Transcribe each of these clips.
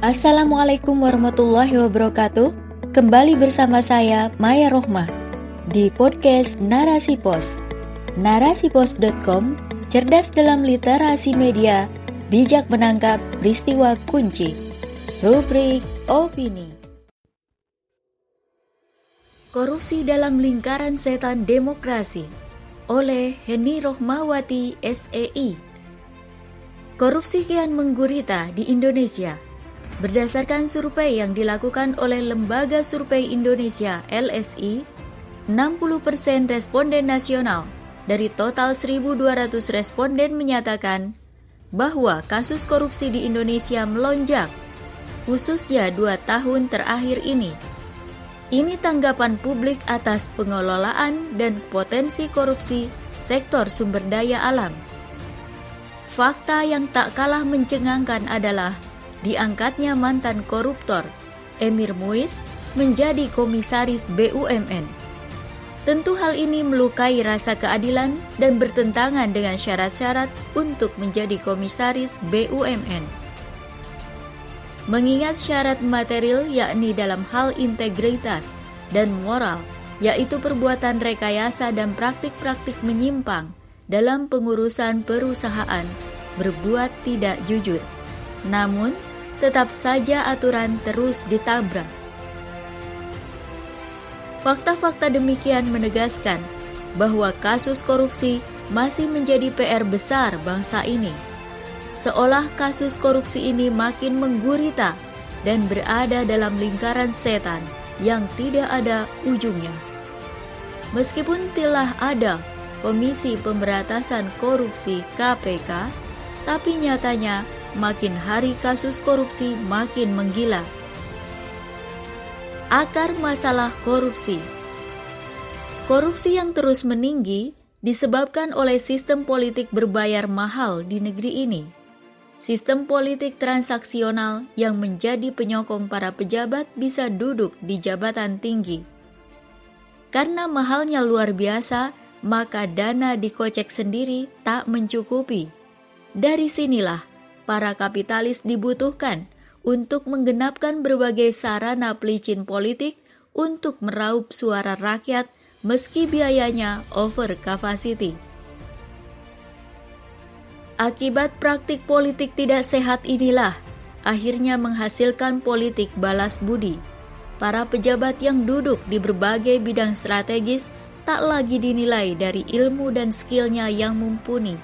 Assalamualaikum warahmatullahi wabarakatuh. Kembali bersama saya Maya Rohmah di podcast Narasi Pos. Narasipos.com cerdas dalam literasi media, bijak menangkap peristiwa kunci. Rubrik opini. Korupsi dalam lingkaran setan demokrasi oleh Heni Rohmawati SEI. Korupsi kian menggurita di Indonesia Berdasarkan survei yang dilakukan oleh Lembaga Survei Indonesia LSI, 60% responden nasional dari total 1.200 responden menyatakan bahwa kasus korupsi di Indonesia melonjak, khususnya dua tahun terakhir ini. Ini tanggapan publik atas pengelolaan dan potensi korupsi sektor sumber daya alam. Fakta yang tak kalah mencengangkan adalah diangkatnya mantan koruptor Emir Muiz menjadi komisaris BUMN. Tentu hal ini melukai rasa keadilan dan bertentangan dengan syarat-syarat untuk menjadi komisaris BUMN. Mengingat syarat material yakni dalam hal integritas dan moral, yaitu perbuatan rekayasa dan praktik-praktik menyimpang dalam pengurusan perusahaan, berbuat tidak jujur. Namun, tetap saja aturan terus ditabrak. Fakta-fakta demikian menegaskan bahwa kasus korupsi masih menjadi PR besar bangsa ini. Seolah kasus korupsi ini makin menggurita dan berada dalam lingkaran setan yang tidak ada ujungnya. Meskipun telah ada Komisi Pemberantasan Korupsi KPK, tapi nyatanya makin hari kasus korupsi makin menggila. Akar masalah korupsi Korupsi yang terus meninggi disebabkan oleh sistem politik berbayar mahal di negeri ini. Sistem politik transaksional yang menjadi penyokong para pejabat bisa duduk di jabatan tinggi. Karena mahalnya luar biasa, maka dana dikocek sendiri tak mencukupi. Dari sinilah para kapitalis dibutuhkan untuk menggenapkan berbagai sarana pelicin politik untuk meraup suara rakyat meski biayanya over capacity. Akibat praktik politik tidak sehat inilah akhirnya menghasilkan politik balas budi. Para pejabat yang duduk di berbagai bidang strategis tak lagi dinilai dari ilmu dan skillnya yang mumpuni.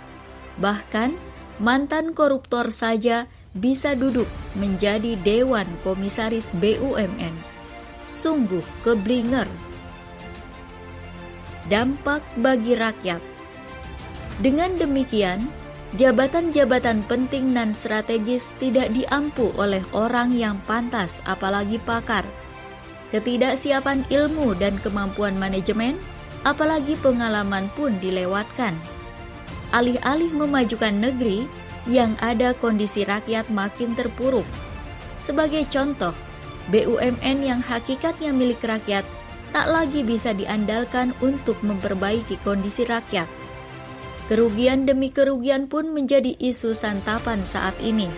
Bahkan, mantan koruptor saja bisa duduk menjadi Dewan Komisaris BUMN. Sungguh keblinger. Dampak bagi rakyat Dengan demikian, jabatan-jabatan penting dan strategis tidak diampu oleh orang yang pantas apalagi pakar. Ketidaksiapan ilmu dan kemampuan manajemen, apalagi pengalaman pun dilewatkan alih-alih memajukan negeri yang ada kondisi rakyat makin terpuruk. Sebagai contoh, BUMN yang hakikatnya milik rakyat tak lagi bisa diandalkan untuk memperbaiki kondisi rakyat. Kerugian demi kerugian pun menjadi isu santapan saat ini.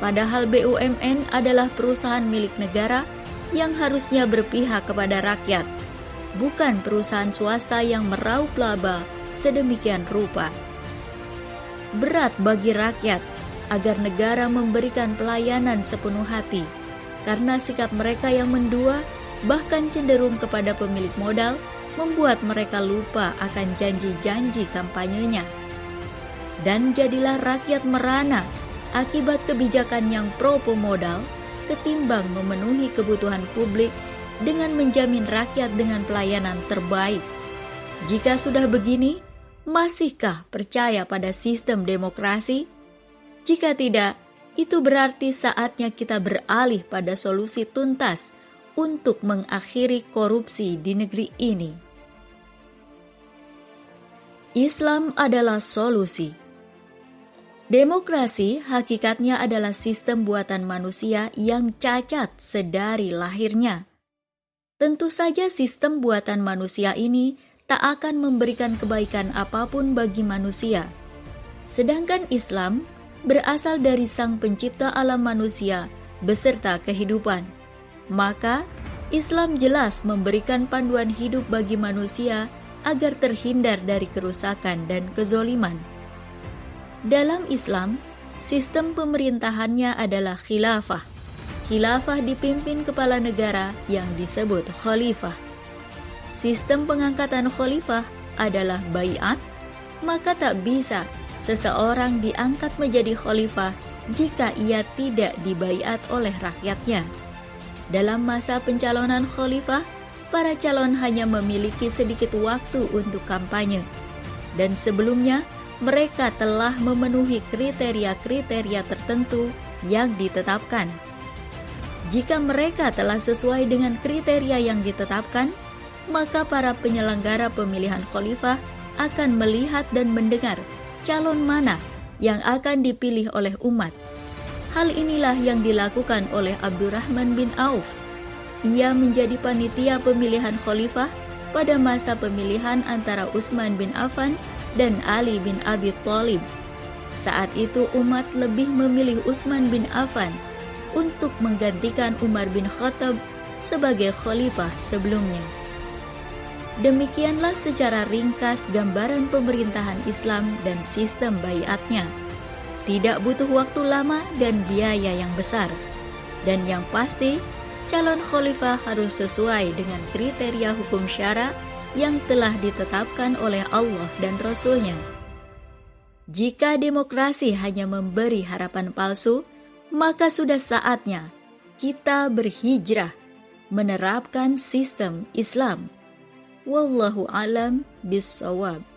Padahal BUMN adalah perusahaan milik negara yang harusnya berpihak kepada rakyat, bukan perusahaan swasta yang meraup laba sedemikian rupa. Berat bagi rakyat agar negara memberikan pelayanan sepenuh hati, karena sikap mereka yang mendua bahkan cenderung kepada pemilik modal membuat mereka lupa akan janji-janji kampanyenya. Dan jadilah rakyat merana akibat kebijakan yang pro pemodal ketimbang memenuhi kebutuhan publik dengan menjamin rakyat dengan pelayanan terbaik. Jika sudah begini, masihkah percaya pada sistem demokrasi? Jika tidak, itu berarti saatnya kita beralih pada solusi tuntas untuk mengakhiri korupsi di negeri ini. Islam adalah solusi. Demokrasi hakikatnya adalah sistem buatan manusia yang cacat sedari lahirnya. Tentu saja sistem buatan manusia ini tak akan memberikan kebaikan apa pun bagi manusia. Sedangkan Islam berasal dari Sang Pencipta alam manusia beserta kehidupan. Maka, Islam jelas memberikan panduan hidup bagi manusia agar terhindar dari kerusakan dan kezoliman. Dalam Islam, sistem pemerintahannya adalah khilafah. Khilafah dipimpin kepala negara yang disebut khalifah. Sistem pengangkatan khalifah adalah bayat, maka tak bisa seseorang diangkat menjadi khalifah jika ia tidak dibaiat oleh rakyatnya. Dalam masa pencalonan khalifah, para calon hanya memiliki sedikit waktu untuk kampanye. Dan sebelumnya, mereka telah memenuhi kriteria-kriteria tertentu yang ditetapkan. Jika mereka telah sesuai dengan kriteria yang ditetapkan, maka para penyelenggara pemilihan khalifah akan melihat dan mendengar calon mana yang akan dipilih oleh umat. Hal inilah yang dilakukan oleh Abdurrahman bin Auf. Ia menjadi panitia pemilihan khalifah pada masa pemilihan antara Utsman bin Affan dan Ali bin Abi Thalib. Saat itu umat lebih memilih Utsman bin Affan untuk menggantikan Umar bin Khattab sebagai khalifah sebelumnya. Demikianlah secara ringkas gambaran pemerintahan Islam dan sistem bayatnya. Tidak butuh waktu lama dan biaya yang besar. Dan yang pasti, calon khalifah harus sesuai dengan kriteria hukum syara yang telah ditetapkan oleh Allah dan Rasul-Nya. Jika demokrasi hanya memberi harapan palsu, maka sudah saatnya kita berhijrah menerapkan sistem Islam Wallahu alam bisawab.